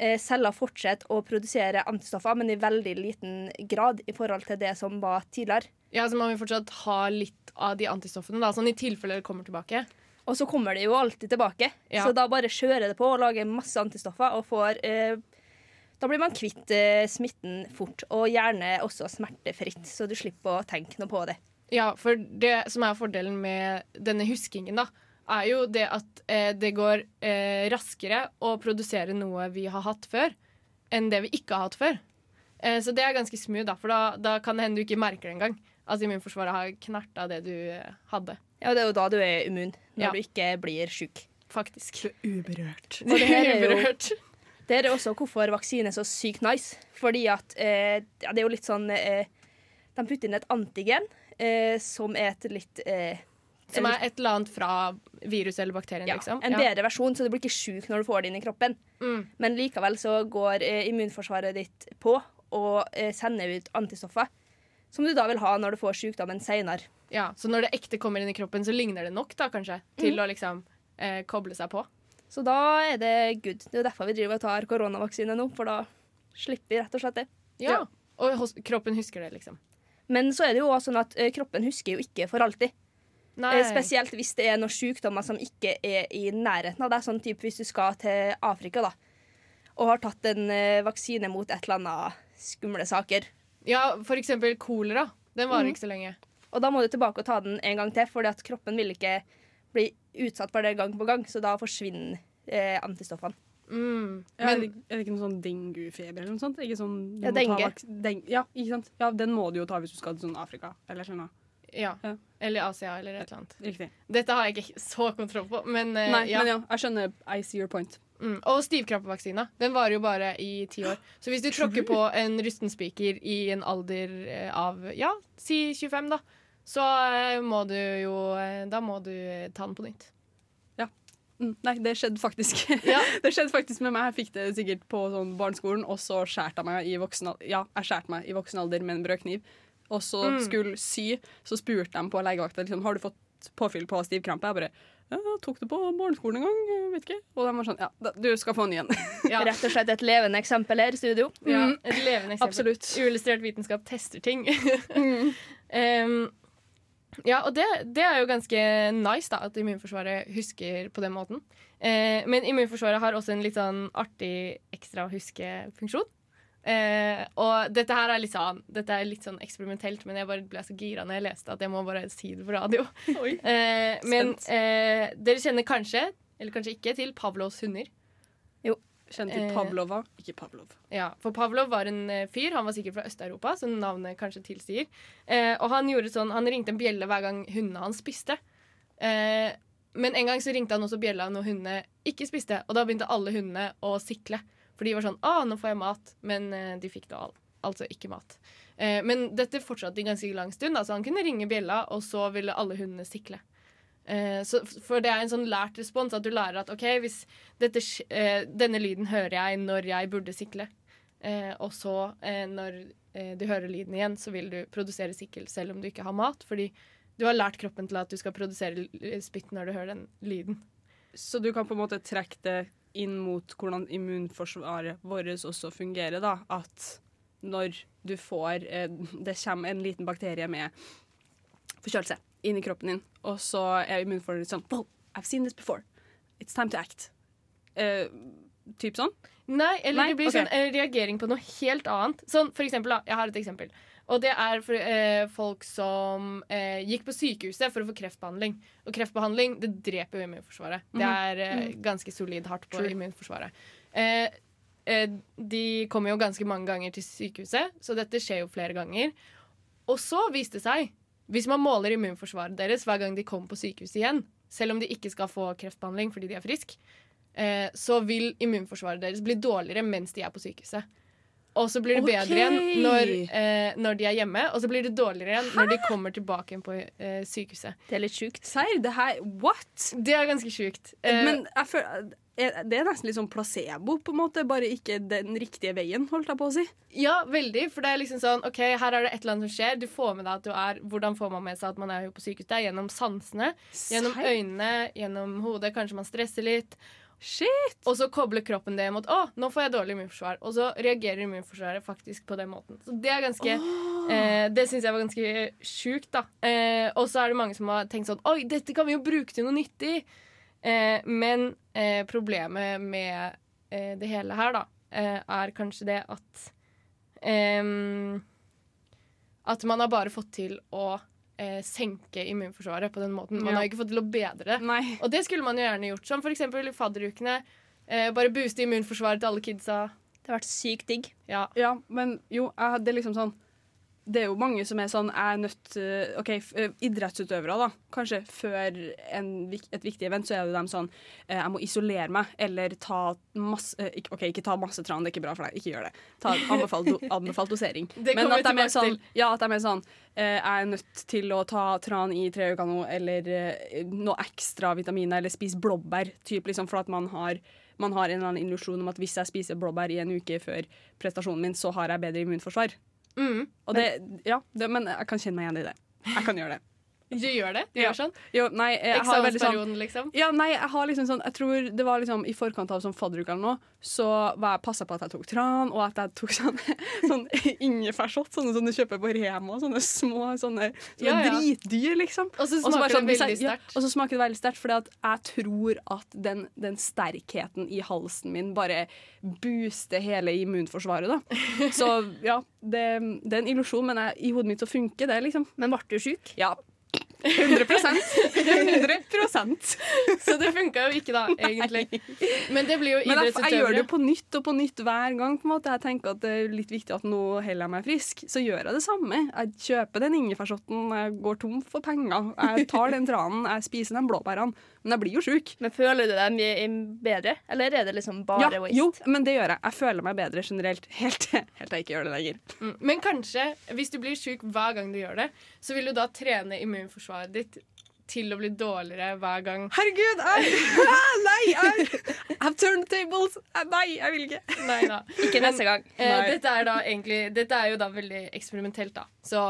Speaker 4: eh, celler fortsette å produsere antistoffer, men i veldig liten grad i forhold til det som var tidligere.
Speaker 1: Ja, Så man vil fortsatt ha litt av de antistoffene, da, sånn i tilfelle det kommer tilbake.
Speaker 4: Og så kommer det jo alltid tilbake,
Speaker 1: Ja.
Speaker 4: så da bare kjører det på og lager masse antistoffer og får eh, Da blir man kvitt eh, smitten fort, og gjerne også smertefritt, så du slipper å tenke noe på det.
Speaker 1: Ja, for det som er fordelen med denne huskingen, da, er jo det at eh, det går eh, raskere å produsere noe vi har hatt før, enn det vi ikke har hatt før. Eh, så det er ganske smooth, da, for da, da kan det hende du ikke merker det engang. At immunforsvaret har knerta det du eh, hadde.
Speaker 4: Ja, det er jo da du er immun, når
Speaker 1: Ja.
Speaker 4: du ikke blir sjuk.
Speaker 1: Faktisk.
Speaker 3: Uberørt.
Speaker 4: Og det her er jo
Speaker 1: Uberørt.
Speaker 4: Det er også hvorfor vaksine er så sykt nice. Fordi at eh, ja, det er jo litt sånn eh, De putter inn et antigen eh, som er et litt eh,
Speaker 1: Som er et eller annet fra viruset eller bakterien,
Speaker 4: ja,
Speaker 1: liksom.
Speaker 4: en
Speaker 1: Ja.
Speaker 4: bedre versjon, så du blir ikke sjuk når du får det inn i kroppen.
Speaker 1: Mm.
Speaker 4: Men likevel så går eh, immunforsvaret ditt på og eh, sender ut antistoffer. Som du da vil ha når du får sykdommen seinere.
Speaker 1: Ja, så når det ekte kommer inn i kroppen, så ligner det nok da, kanskje, til
Speaker 4: Mm.
Speaker 1: å liksom eh, koble seg på.
Speaker 4: Så da er det good. Det er jo derfor vi driver og tar koronavaksine nå, for da slipper vi rett og slett det.
Speaker 1: Ja. Og hos, kroppen husker det, liksom.
Speaker 4: Men så er det jo også sånn at ø, kroppen husker jo ikke for alltid.
Speaker 1: Nei.
Speaker 4: Eh, Spesielt hvis det er noen sykdommer som ikke er i nærheten av deg. Sånn type hvis du skal til Afrika da, og har tatt en vaksine mot et eller annet skumle saker.
Speaker 1: Ja, for eksempel kolera. Den varer
Speaker 4: mm.
Speaker 1: ikke så lenge.
Speaker 4: Og da må du tilbake og ta den en gang til, fordi at kroppen vil ikke bli utsatt for det gang på gang. Så da forsvinner eh, antistoffene.
Speaker 1: Mm.
Speaker 3: Ja, er, det, er det ikke noe sånn denguefeber eller noe sånt? Ikke sånn,
Speaker 4: Ja, dengue.
Speaker 3: vaks- ja, ikke sant? Ja, den må du jo ta hvis du skal til sånn Afrika eller skjønner
Speaker 1: Ja. Eller Asia, eller et eller annet.
Speaker 3: Riktig.
Speaker 1: Dette har jeg ikke så kontroll på, men uh,
Speaker 3: Nei,
Speaker 1: ja.
Speaker 3: men ja, jeg skjønner. I see your point.
Speaker 1: Mm. Og stivkrappevaksina. Den varer jo bare i ti år. Så hvis du tråkker på en rusten spiker i en alder eh, av ja, si 25, da, så eh, må du jo eh, Da må du eh, ta den på nytt.
Speaker 3: Ja. nei, det skjedde faktisk. *laughs* det skjedde faktisk med meg. Jeg fikk det sikkert på sånn barneskolen, og så skjærte jeg meg i voksen alder. Ja, jeg skjærte meg i voksen alder med en brødkniv. Og så
Speaker 1: Mm.
Speaker 3: skulle sy, så spurte de på legevakta liksom, har du fått påfyll på stivkrampe. Jeg bare ja, tok det på barneskolen en gang, vet ikke. Og de var sånn ja, du skal få en ny en.
Speaker 4: Rett og slett et levende eksempel her i studio.
Speaker 1: Ja,
Speaker 3: Mm.
Speaker 1: et levende eksempel.
Speaker 3: Absolutt.
Speaker 1: Uillustrert vitenskap tester ting. *laughs* *laughs* um, ja, og det, det er jo ganske nice da, at immunforsvaret husker på den måten. Eh, men immunforsvaret har også en litt sånn artig ekstra huskefunksjon. Eh, og dette her er litt sånn Dette er litt sånn eksperimentelt, men jeg bare ble så gira når jeg leste at jeg må bare si det på radio. Eh, men eh, dere kjenner kanskje, eller kanskje ikke, til Pavlos hunder.
Speaker 3: Kjenner til
Speaker 1: Eh,
Speaker 3: Pavlova, ikke Pavlov.
Speaker 1: Ja, for Pavlov var en eh, fyr, han var sikkert fra Øst-Europa, som navnet kanskje tilsier. Eh, og han gjorde sånn, han ringte en bjelle hver gang hundene hans spiste. Eh, men en gang så ringte han også bjella når hundene ikke spiste, og da begynte alle hundene å sikle. For de var sånn 'Å, nå får jeg mat', men eh, de fikk da al altså ikke mat. Eh, men dette fortsatte i ganske lang stund. Altså han kunne ringe bjella, og så ville alle hundene sikle. Eh, så, for det er en sånn lært respons, at du lærer at OK, hvis dette, eh, denne lyden hører jeg når jeg burde sikle, eh, og så når du hører lyden igjen, så vil du produsere sikkel selv om du ikke har mat, fordi du har lært kroppen til at du skal produsere spytt når du hører den lyden.
Speaker 3: Så du kan på en måte trekke det inn mot hvordan immunforsvaret vårt også fungerer, da. At når du får Det kommer en liten bakterie med forkjølelse inn i kroppen din, og så er immunforsvaret ditt sånn Wow, I've seen this before. It's time to act. Uh, typ sånn?
Speaker 1: Nei, eller
Speaker 3: Nei?
Speaker 1: det blir
Speaker 3: okay.
Speaker 1: sånn eh, reagering på noe helt annet. Sånn, for eksempel, da, jeg har et eksempel. Og det er for, eh, folk som eh, gikk på sykehuset for å få kreftbehandling. Og kreftbehandling det dreper jo immunforsvaret. Det
Speaker 3: Mhm.
Speaker 1: er eh,
Speaker 3: Mhm.
Speaker 1: ganske solid hardt på
Speaker 3: True.
Speaker 1: immunforsvaret. Eh, eh, de kommer jo ganske mange ganger til sykehuset, så dette skjer jo flere ganger. Og så viste det seg, hvis man måler immunforsvaret deres hver gang de kommer på sykehuset igjen, selv om de ikke skal få kreftbehandling fordi de er friske, eh, så vil immunforsvaret deres bli dårligere mens de er på sykehuset. Og så blir det bedre igjen når, eh, når de er hjemme, og så blir det dårligere igjen når de kommer tilbake igjen på eh, sykehuset.
Speaker 4: Det er litt sjukt.
Speaker 3: Serr? Det her What?
Speaker 1: Det er ganske sjukt. Eh,
Speaker 3: Men jeg føler er- det er nesten litt sånn placebo, på en måte. Bare ikke den riktige veien, holdt jeg på å si.
Speaker 1: Ja, veldig. For det er liksom sånn OK, her er det et eller annet som skjer. Du får med deg at du er Hvordan får man med seg at man er jo på sykehus? Det er gjennom sansene. Gjennom øynene, gjennom hodet. Kanskje man stresser litt.
Speaker 3: Shit!
Speaker 1: Og så kobler kroppen det mot Å, nå får jeg dårlig immunforsvar. Og så reagerer immunforsvaret faktisk på den måten. Så det er ganske eh, Det syns jeg var ganske sjukt, da. Eh, og så er det mange som har tenkt sånn Oi, dette kan vi jo bruke til noe nyttig. Eh, men eh, problemet med eh, det hele her, da, eh, er kanskje det at em, At man har bare fått til å eh, senke immunforsvaret på den måten. Man
Speaker 3: Ja.
Speaker 1: har ikke fått til å bedre det.
Speaker 3: Nei.
Speaker 1: Og det skulle man jo gjerne gjort. Som eksempel i fadderukene. Eh, bare booste immunforsvaret til alle kidsa.
Speaker 4: Det har vært sykt digg.
Speaker 1: Ja.
Speaker 3: Ja, men jo, det er liksom sånn Det er jo mange som er sånn er nødt OK, eh, idrettsutøvere, da. Kanskje før en, et viktig event, så er det dem sånn eh, Jeg må isolere meg, eller ta masse eh, OK, ikke ta masse tran, det er ikke bra for deg. Ikke gjør det. Ta anbefalt, *laughs* anbefalt dosering. Men at de er sånn, ja, at de er sånn eh, Jeg er nødt til å ta tran i tre uker nå, eller eh, noe ekstra vitaminer, eller spise blåbær. Typ, liksom, for at man har man har en eller annen illusjon om at hvis jeg spiser blåbær i en uke før prestasjonen min, så har jeg bedre immunforsvar.
Speaker 1: Mm.
Speaker 3: Og det, ja, det, men jeg kan kjenne meg igjen i det. Jeg kan gjøre det.
Speaker 1: Du gjør det? Du
Speaker 3: Ja.
Speaker 1: gjør sånn?
Speaker 3: Jo, nei, har veldig sånn
Speaker 1: liksom?
Speaker 3: ja, nei, jeg har liksom sånn Jeg tror det var liksom i forkant av sånn fadderuka eller noe, så var jeg passa på at jeg tok tran, og at jeg tok sånn, *laughs* sånn ingefærshot, sånne som du kjøper på Rema, sånne små sånne, sånne
Speaker 1: Ja, ja.
Speaker 3: dritdyr, liksom.
Speaker 1: Og så smaker
Speaker 3: sånn,
Speaker 1: det
Speaker 3: sånn,
Speaker 1: veldig sterkt.
Speaker 3: Og så smaker det veldig sterkt, fordi at jeg tror at den, den sterkheten i halsen min bare booster hele immunforsvaret, da. *laughs* Så ja, det, det er en illusjon, men jeg, i hodet mitt så funker det, liksom.
Speaker 4: Men ble du sjuk?
Speaker 3: Ja. 100% 100% *laughs*
Speaker 1: Så det funka jo ikke, da, egentlig. Men det blir jo
Speaker 3: idrettsutøvere. jeg, gjør det på nytt og på nytt hver gang. på en måte. Jeg tenker at det er litt viktig at nå holder jeg meg frisk. Så gjør jeg det samme. Jeg kjøper den ingefærshotten, jeg går tom for penger. Jeg tar den tranen, jeg spiser de blåbærene. Men jeg blir jo sjuk.
Speaker 4: Men føler du deg mye bedre, eller er det liksom bare
Speaker 3: Ja,
Speaker 4: waste?
Speaker 3: jo, men det gjør jeg. Jeg føler meg bedre generelt. *laughs* Helt til jeg ikke gjør det lenger.
Speaker 1: Mm. Men kanskje, hvis du blir sjuk hver gang du gjør det, så vil du da trene immunforsvaret ditt til å bli dårligere hver gang.
Speaker 3: Herregud! Jeg, *laughs* nei! Jeg, I've turned tables! Nei, jeg vil ikke.
Speaker 1: Nei da.
Speaker 4: Ikke neste gang.
Speaker 1: Eh, dette, er da egentlig, dette er jo da veldig eksperimentelt, da. Så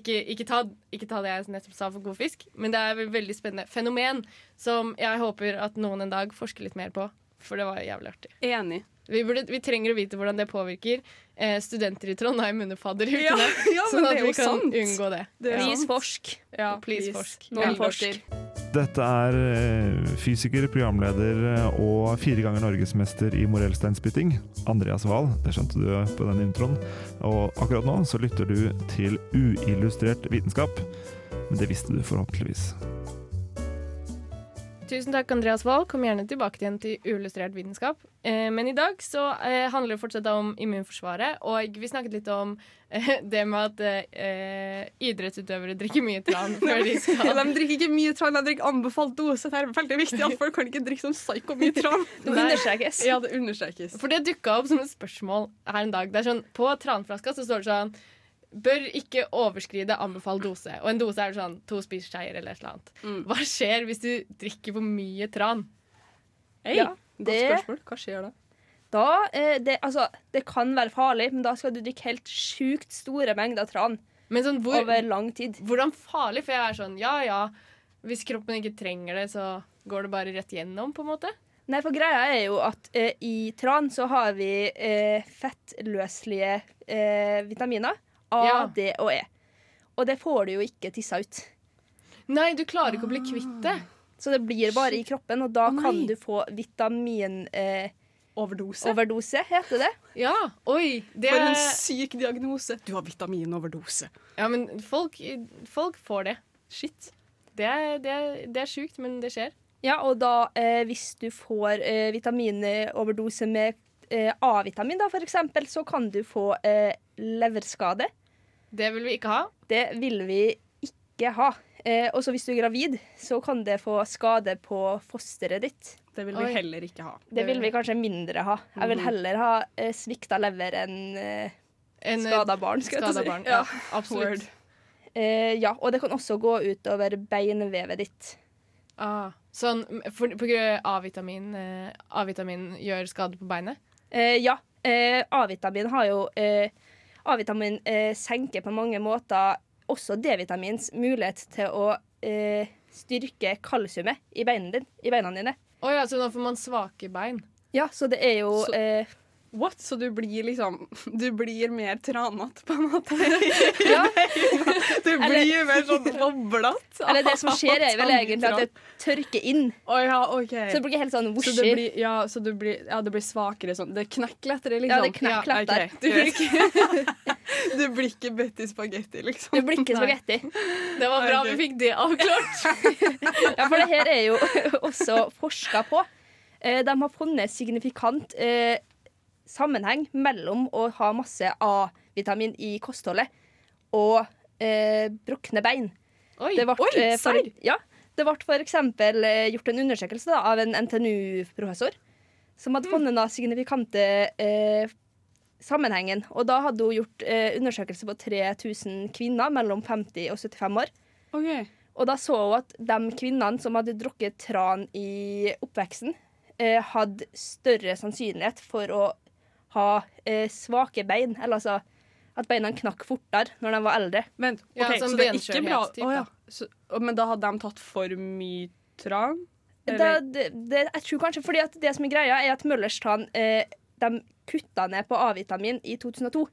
Speaker 1: ikke, ikke, ta, ikke ta det jeg nettopp sa for god fisk, men det er et veldig spennende fenomen som jeg håper at noen en dag forsker litt mer på, for det var jævlig artig.
Speaker 3: Enig.
Speaker 1: Vi, burde, vi trenger å vite hvordan det påvirker eh, studenter i Trondheim under
Speaker 3: Ja,
Speaker 1: fadderukene. *laughs*
Speaker 3: ja,
Speaker 1: sånn
Speaker 3: men
Speaker 1: at
Speaker 3: det
Speaker 1: vi kan
Speaker 3: sant.
Speaker 1: unngå det.
Speaker 3: Det er
Speaker 1: Ja.
Speaker 4: Please forsk.
Speaker 1: Ja,
Speaker 3: please.
Speaker 1: please forsk.
Speaker 4: Noen
Speaker 1: Ja.
Speaker 4: forsk.
Speaker 11: Dette er eh, fysiker, programleder eh, og fire ganger norgesmester i morellsteinspytting, Andreas Wahl. Det skjønte du på den introen. Og akkurat nå så lytter du til uillustrert vitenskap. Men det visste du forhåpentligvis.
Speaker 1: Tusen takk, Andreas Wahl. Kom gjerne tilbake igjen til uillustrert vitenskap. Eh, men i dag så eh, handler det fortsatt om immunforsvaret, og vi snakket litt om eh, *laughs* det med at eh, idrettsutøvere drikker mye tran før de *laughs* skal
Speaker 3: de drikker ikke mye tran, de drikker anbefalt dose. Det er veldig viktig at folk kan ikke drikke sånn psyko mye tran. *laughs*
Speaker 4: Det understrekes.
Speaker 3: Ja, det understrekes.
Speaker 1: For det dukka opp som et spørsmål her en dag. Det er sånn, På tranflaska så står det sånn Bør ikke overskride anbefalt dose. Og en dose er sånn to spiseskjeer eller et eller annet.
Speaker 3: Mm.
Speaker 1: Hva skjer hvis du drikker for mye tran?
Speaker 3: Hei,
Speaker 4: Ja,
Speaker 3: godt
Speaker 4: det-
Speaker 3: spørsmål. Hva skjer da?
Speaker 4: Da, eh, det, altså, det kan være farlig, men da skal du drikke helt sjukt store mengder tran
Speaker 1: Men sånn, hvor,
Speaker 4: over lang tid.
Speaker 1: Hvordan farlig? For jeg er sånn, ja ja, hvis kroppen ikke trenger det, så går det bare rett gjennom, på en måte.
Speaker 4: Nei, for greia er jo at eh, i tran så har vi eh, fettløselige eh, vitaminer. A,
Speaker 1: Ja.
Speaker 4: D og E. Og det får du jo ikke tissa ut.
Speaker 1: Nei, du klarer ikke å bli kvitt det.
Speaker 4: Så det blir bare i kroppen, og da
Speaker 3: nei.
Speaker 4: kan du få vitamin... Eh,
Speaker 3: Overdose.
Speaker 4: overdose, heter det.
Speaker 1: Ja, oi. Det
Speaker 3: For en syk diagnose. Du har vitaminoverdose.
Speaker 1: Ja, men folk, folk får det. Shit. Det er, det er, det er sjukt, men det skjer.
Speaker 4: Ja, og da eh, hvis du får eh, vitaminoverdose med eh, A-vitamin, da, for eksempel, så kan du få eh, leverskade.
Speaker 1: Det vil vi ikke ha.
Speaker 4: Det vil vi ikke ha. Eh, og så hvis du er gravid, så kan det få skade på fosteret ditt.
Speaker 3: Det vil vi
Speaker 1: Oi.
Speaker 3: heller ikke ha.
Speaker 4: Det vil vi kanskje mindre ha. Jeg vil
Speaker 3: Mhm.
Speaker 4: heller ha eh, svikta lever enn eh,
Speaker 1: En,
Speaker 4: skada barn. skal jeg til
Speaker 1: skada
Speaker 4: si.
Speaker 1: barn. Ja, absolutt.
Speaker 4: Eh, ja, og det kan også gå utover beinvevet ditt.
Speaker 1: Ah, sånn for, på grunn av A-vitamin eh, A-vitamin gjør skade på beinet?
Speaker 4: Eh, ja. Eh, A-vitamin har jo eh, A-vitamin eh, senker på mange måter også D-vitamins mulighet til å eh, styrke kalsiumet i i beina dine.
Speaker 1: Å ja, så nå får man svake bein.
Speaker 4: Ja, så det er jo
Speaker 3: Så-
Speaker 4: eh,
Speaker 3: What? Så du blir liksom *laughs* Du blir mer tranete, på en måte? *laughs*
Speaker 4: Ja. *laughs*
Speaker 3: Du blir mer sånn boblete?
Speaker 4: Eller det som skjer, er vel egentlig at det tørker inn.
Speaker 3: Å ja, OK.
Speaker 4: Så det blir helt sånn
Speaker 3: Så det blir, ja, så det blir, ja, det blir svakere sånn. Det knekker lettere, liksom?
Speaker 4: Ja, det knekker lettere.
Speaker 3: okay. Du, blir ikke, du blir ikke Betty Spagetti, liksom?
Speaker 4: Du blir ikke spagetti.
Speaker 1: Det var bra vi fikk det avklart.
Speaker 4: Ja, for det her er jo også forska på. Eh, De har funnet signifikant eh, sammenheng mellom å ha masse A-vitamin i kostholdet og eh, brukne bein.
Speaker 1: Oi,
Speaker 4: Det ble,
Speaker 3: oi,
Speaker 4: eh, for, ja, det ble for eksempel eh, gjort en undersøkelse da, av en NTNU-professor som hadde funnet da signifikante eh, sammenhengen. Og da hadde hun gjort eh, undersøkelse på 3000 kvinner mellom 50 og 75 år.
Speaker 3: Okay.
Speaker 4: Og da så hun at de kvinnene som hadde drukket tran i oppveksten, eh, hadde større sannsynlighet for å ha eh, svake bein. Eller altså at beina knakk fortere når de var eldre.
Speaker 3: Vent,
Speaker 1: Ja, sånn
Speaker 3: så det er ikke bra
Speaker 1: benskjørhet-typ,
Speaker 3: ja. så, Men da hadde de tatt for mye tran?
Speaker 4: Da, det, det, jeg tror kanskje fordi at det som er greia, er at Møllers tran eh, de kutta ned på A-vitamin i 2002.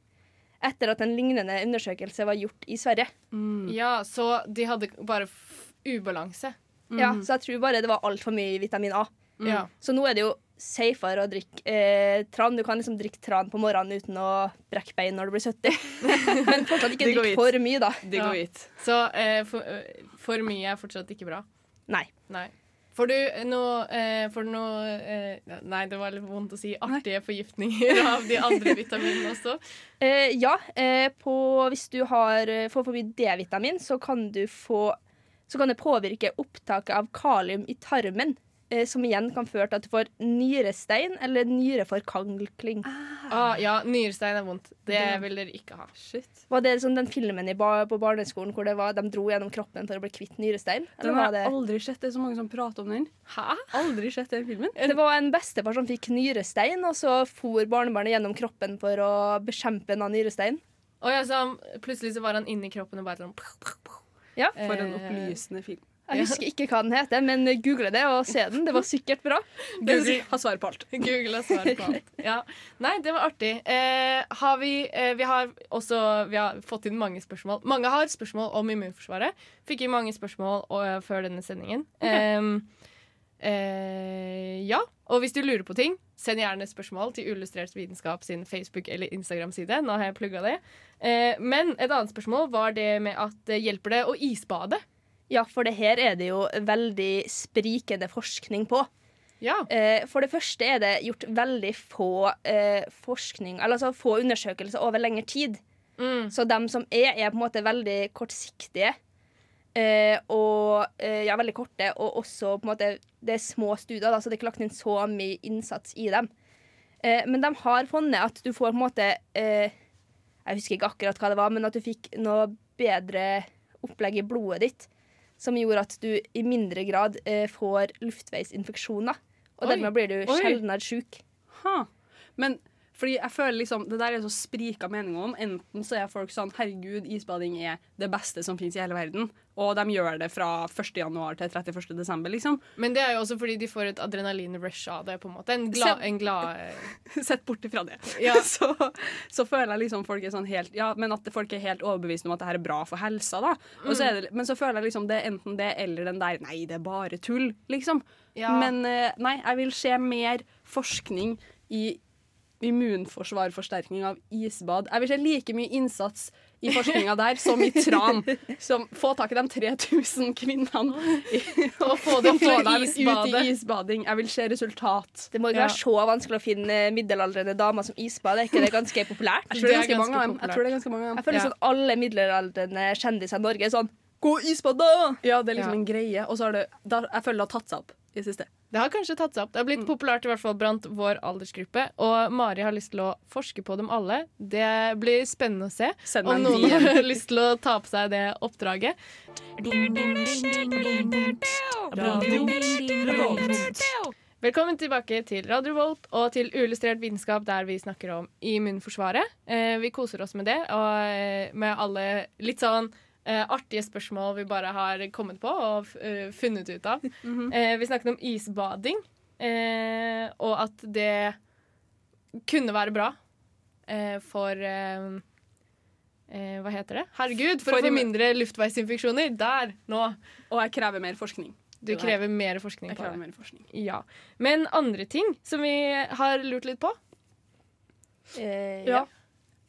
Speaker 4: Etter at en lignende undersøkelse var gjort i Sverige.
Speaker 1: Ja, så de hadde bare f ubalanse.
Speaker 4: Ja, så jeg tror bare det var altfor mye vitamin A.
Speaker 1: Ja.
Speaker 4: Så nå er det jo safere å drikke eh, tran. Du kan liksom drikke tran på morgenen uten å brekke bein når du blir 70. *laughs* Men fortsatt ikke
Speaker 3: drikk
Speaker 4: for mye, da.
Speaker 3: Det går
Speaker 1: Ja.
Speaker 3: hit.
Speaker 1: Så eh, for, eh, for mye er fortsatt ikke bra.
Speaker 4: Nei.
Speaker 1: Nei. Får du noe, eh, får du noe eh, Nei, det var litt vondt å si artige forgiftninger *laughs* av de andre vitaminene også.
Speaker 4: Eh, ja, eh, på, hvis du har, eh, får for mye D-vitamin, så kan du få så kan det påvirke opptaket av kalium i tarmen. Eh, som igjen kan føre til at du får nyrestein eller nyreforkankling.
Speaker 1: Ah, ja, nyrestein er vondt. Det vil dere ikke ha.
Speaker 3: Shit.
Speaker 4: Var det som den filmen i ba på barneskolen hvor det var, de dro gjennom kroppen for å bli kvitt nyrestein? Eller
Speaker 3: Den har
Speaker 4: det
Speaker 3: jeg aldri sett. Det er så mange som prater om den.
Speaker 1: Hæ?
Speaker 3: Aldri sett den filmen.
Speaker 4: Det var en bestefar som fikk nyrestein, og så for barnebarnet gjennom kroppen for å bekjempe en av nyrestein.
Speaker 1: Og ja, så plutselig så var han inni kroppen og bare sånn
Speaker 4: Ja.
Speaker 3: For en
Speaker 1: Eh,
Speaker 3: opplysende film.
Speaker 4: Jeg husker ikke hva den heter, men google det og se den. Det var sikkert bra. *laughs*
Speaker 3: Google har svar på alt. *laughs*
Speaker 1: Google har svar på alt. Ja. Nei, det var artig. Eh, har vi, eh, vi har også vi har fått inn mange spørsmål. Mange har spørsmål om immunforsvaret. Fikk inn mange spørsmål eh, før denne sendingen. Em, eh, ja, og hvis du lurer på ting, send gjerne spørsmål til Illustrert vitenskap sin Facebook- eller Instagram-side. Nå har jeg plugga det. Eh, men et annet spørsmål var det med at eh, hjelper det å isbade?
Speaker 4: Ja, for det her er det jo veldig sprikende forskning på.
Speaker 1: Ja.
Speaker 4: Eh, for det første er det gjort veldig få eh, forskning, eller altså få undersøkelser over lengre tid.
Speaker 1: Mm.
Speaker 4: Så dem som er, er på en måte veldig kortsiktige. Eh, og eh, ja, veldig korte, og også på en måte Det er små studier, da, så det er ikke lagt inn så mye innsats i dem. Eh, men de har funnet at du får på en måte eh, Jeg husker ikke akkurat hva det var, men at du fikk noe bedre opplegg i blodet ditt. Som gjorde at du i mindre grad eh, får luftveisinfeksjoner. Og
Speaker 3: Oi.
Speaker 4: dermed blir du sjeldnere sjuk.
Speaker 3: Men Fordi jeg føler liksom, Det der er så sprika meninger om. Enten så er folk sånn Herregud, isbading er det beste som fins i hele verden. Og de gjør det fra 1. januar til 31. desember, liksom.
Speaker 1: Men det er jo også fordi de får et adrenalin-rush av det. på en måte En glad, en glad *laughs*
Speaker 3: Sett bort ifra det.
Speaker 1: Ja. *laughs*
Speaker 3: så, så føler jeg liksom folk er sånn helt Ja, men at folk er helt overbevist om at det her er bra for helsa, da. Så er det, men så føler jeg liksom det er enten det eller den der Nei, det er bare tull, liksom.
Speaker 1: Ja.
Speaker 3: Men eh, nei, jeg vil se mer forskning i immunforsvarforsterkning av isbad. Jeg vil se like mye innsats i forskninga der som i tran. *laughs* Som Få tak i de 3000 kvinnene og *laughs* få dem, ut i isbading. Jeg vil se resultat.
Speaker 4: Det må ikke
Speaker 3: Ja.
Speaker 4: være så vanskelig å finne middelaldrende damer som isbader. Er ikke det ganske populært?
Speaker 3: Jeg tror det er ganske mange populært. Jeg tror det er ganske mange.
Speaker 4: Jeg føler
Speaker 3: Ja.
Speaker 4: sånn alle middelaldrende kjendiser i Norge er sånn Gå isbad, da!
Speaker 3: Ja, det er liksom
Speaker 1: Ja.
Speaker 3: en greie. Og så har det da, Jeg føler det har tatt seg opp i det siste.
Speaker 1: Det har kanskje tatt seg opp. Det har blitt populært i hvert fall blant vår aldersgruppe. Og Mari har lyst til å forske på dem alle. Det blir spennende å se om noen har lyst til å ta på seg det oppdraget. Velkommen tilbake til Radio Volt og til Uillustrert vitenskap, der vi snakker om immunforsvaret. Eh, vi koser oss med det, og eh, med alle litt sånn eh, artige spørsmål vi bare har kommet på og uh, funnet ut av. *laughs* eh, vi snakket om isbading, eh, og at det kunne være bra eh, for eh, Hva heter det? Herregud, for,
Speaker 3: For
Speaker 1: å få mindre luftveisinfeksjoner. Der, nå.
Speaker 3: Og jeg krever mer forskning.
Speaker 1: Du krever mer forskning
Speaker 3: Jeg
Speaker 1: på det.
Speaker 3: mer forskning.
Speaker 1: Ja. Men andre ting som vi har lurt litt på?
Speaker 4: Eh,
Speaker 3: Ja.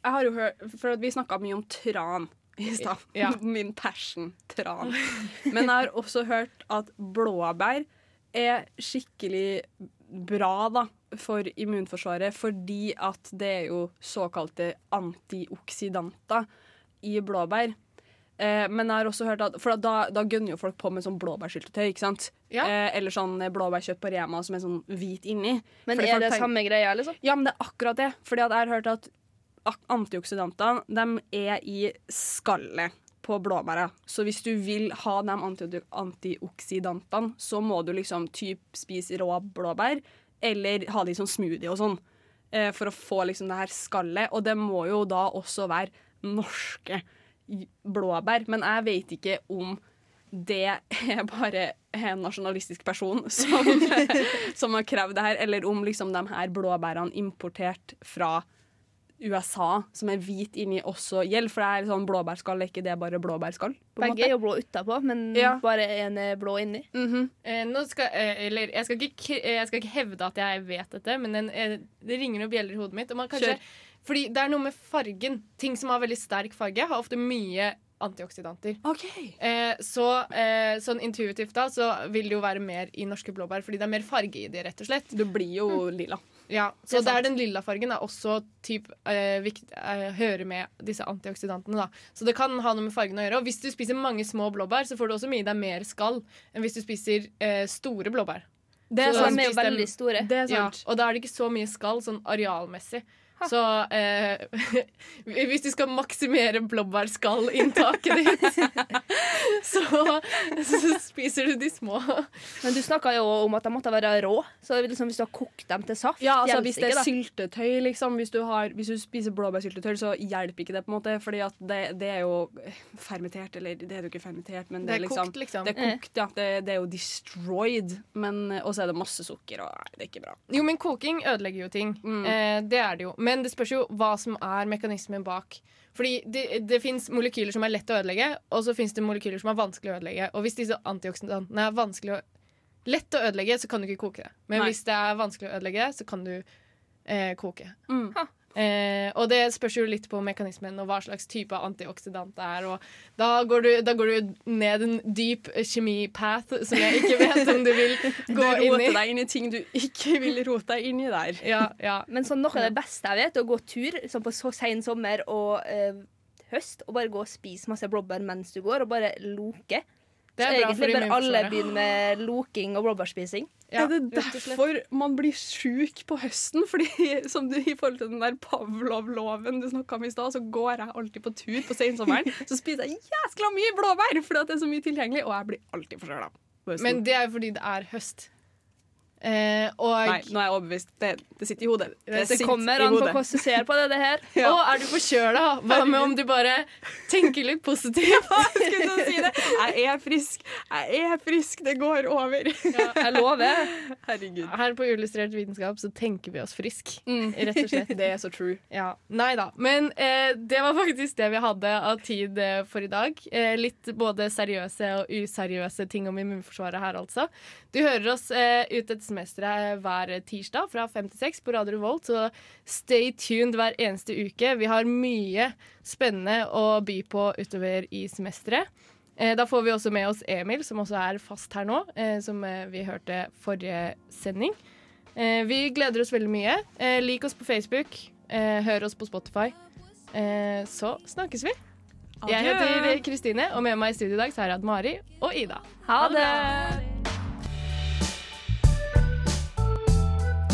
Speaker 3: Jeg har jo hørt For at vi snakka mye om tran i stad.
Speaker 1: Ja. *laughs*
Speaker 3: Min passion tran. Men jeg har også hørt at blåbær er skikkelig bra da, for immunforsvaret, fordi at det er jo såkalte antioksidanter i blåbær. Eh, men jeg har også hørt at For da, da gønner jo folk på med sånn blåbærsyltetøy. ikke sant?
Speaker 1: Ja.
Speaker 3: Eh, eller sånn blåbærkjøtt på Rema som er sånn hvit inni.
Speaker 4: Men
Speaker 3: Fordi
Speaker 4: er det
Speaker 3: tenker-
Speaker 4: samme greia, liksom?
Speaker 3: ja, men det er akkurat det. Fordi jeg har hørt at antioksidantene de er i skallet på blåbæra. Så hvis du vil ha de anti antioksidantene, så må du liksom typ spise rå blåbær, eller ha de sånn smoothie og sånn. eh, For å få liksom det her skallet. Og det må jo da også være norske blåbær. Men jeg vet ikke om det er bare en nasjonalistisk person som, *laughs* som har krevd det her, eller om liksom de her blåbærene importert fra USA, som er hvit inni, også gjelder. For det er sånn blåbærskall, er ikke det bare blåbærskall?
Speaker 4: Begge er jo blå utapå, men
Speaker 3: Ja.
Speaker 4: bare en er blå inni.
Speaker 3: Mhm.
Speaker 1: Eh, nå skal, eh, eller, jeg, skal ikke, eh, jeg skal ikke hevde at jeg vet dette, men den, eh, det ringer noen bjeller i hodet mitt. Og man kanskje,
Speaker 3: Kjør.
Speaker 1: fordi det er noe med fargen. Ting som har veldig sterk farge, har ofte mye antioksidanter. Eh, så eh, sånn intuitivt da, så vil det jo være mer i norske blåbær, fordi det er mer farge i det, rett og slett.
Speaker 3: Du blir jo lilla.
Speaker 1: Ja, så det er
Speaker 3: sant.
Speaker 1: den lilla fargen er også typ, eh, vikt, eh, hører med disse antioksidantene. da. Så det kan ha noe med fargen å gjøre. Og hvis du spiser mange små blåbær, så får du også mye deg mer skall enn hvis du spiser eh, store blåbær.
Speaker 4: Det er
Speaker 1: Så
Speaker 4: sant. De er veldig store.
Speaker 3: Det er
Speaker 1: Ja, og da er det ikke så mye skall sånn arealmessig. *laughs* Så eh, *laughs* hvis du skal maksimere blåbærskallinntaket ditt, *laughs* så, så spiser du de små.
Speaker 4: Men du snakka jo om at de måtte være rå. Så liksom, hvis du har kokt dem til saft,
Speaker 3: Ja, altså Hvis det er
Speaker 4: ikke,
Speaker 3: syltetøy, liksom Hvis du, har, hvis du spiser blåbærsyltetøy, så hjelper ikke det. på en måte Fordi at det, det er jo fermentert, eller det er jo ikke fermentert, men det,
Speaker 1: Det er
Speaker 3: er liksom,
Speaker 1: kokt, liksom.
Speaker 3: Det er kokt, ja. Det, det er jo destroyed. Men, og så er det masse sukker, og nei, det er ikke bra.
Speaker 1: Jo, men koking ødelegger jo ting.
Speaker 3: Mm.
Speaker 1: Eh, det er det jo. Men det spørs jo hva som er mekanismen bak. Fordi det, det fins molekyler som er lett å ødelegge, og så fins det molekyler som er vanskelig å ødelegge. Og hvis disse antioksidantene er vanskelig å lett å ødelegge, så kan du ikke koke det. Men
Speaker 3: Nei.
Speaker 1: hvis det er vanskelig å ødelegge, så kan du eh, koke.
Speaker 3: Mm.
Speaker 1: Eh, og det spørs jo litt på mekanismen og hva slags type antioksidant det er. Og da går, du, da går du ned en dyp kjemi-path som jeg ikke vet om du vil *laughs*
Speaker 3: Du
Speaker 1: gå inn i.
Speaker 3: Du roter deg inn i ting du ikke vil rote deg inn i der.
Speaker 1: Ja, ja.
Speaker 4: Men sånn, noe av det beste jeg vet, er å gå tur sånn på så sen sommer og eh, høst, og bare gå og spise masse blåbær mens du går, og bare loke.
Speaker 1: Er
Speaker 4: egentlig bør alle begynne med loking og blåbærspising.
Speaker 1: Ja,
Speaker 3: er det derfor man blir sjuk på høsten? Fordi som du, I forhold til den der Pavlov-loven du snakka om i stad, så går jeg alltid på tur på sensommeren. *laughs* så spiser jeg jæskla mye blåbær fordi at det er så mye tilgjengelig, og jeg blir alltid forkjøla.
Speaker 1: Men det er jo fordi det er høst. Eh,
Speaker 3: Nei, nå er jeg overbevist. Det, det sitter i hodet.
Speaker 4: Det
Speaker 3: det
Speaker 4: kommer an på hvordan du ser på det, det her. *laughs*
Speaker 3: Ja.
Speaker 1: Å, er du forkjøla? Hva med om du bare tenker litt positivt? *laughs*
Speaker 3: Jeg si. Jeg er frisk. Jeg er frisk. Det går over.
Speaker 4: Jeg lover. *laughs*
Speaker 3: Herregud.
Speaker 1: Her på Uillustrert vitenskap så tenker vi oss frisk,
Speaker 3: Mm.
Speaker 1: rett og slett.
Speaker 3: Det er så true.
Speaker 1: Ja, Nei da. Men eh, det var faktisk det vi hadde av tid eh, for i dag. Eh, litt både seriøse og useriøse ting om immunforsvaret her, altså. Du hører oss eh, ut dette semesteret hver tirsdag fra fem til seks på Radio Revolt, så stay tuned hver eneste uke. Vi har mye spennende å by på utover i semesteret. Eh, da får vi også med oss Emil, som også er fast her nå, eh, som eh, vi hørte forrige sending. Vi gleder oss veldig mye. Lik oss på Facebook. Hør oss på Spotify. Så snakkes vi. Jeg heter Kristine, og med meg i studio i dag så har jeg hatt Mari og Ida.
Speaker 4: Ha det!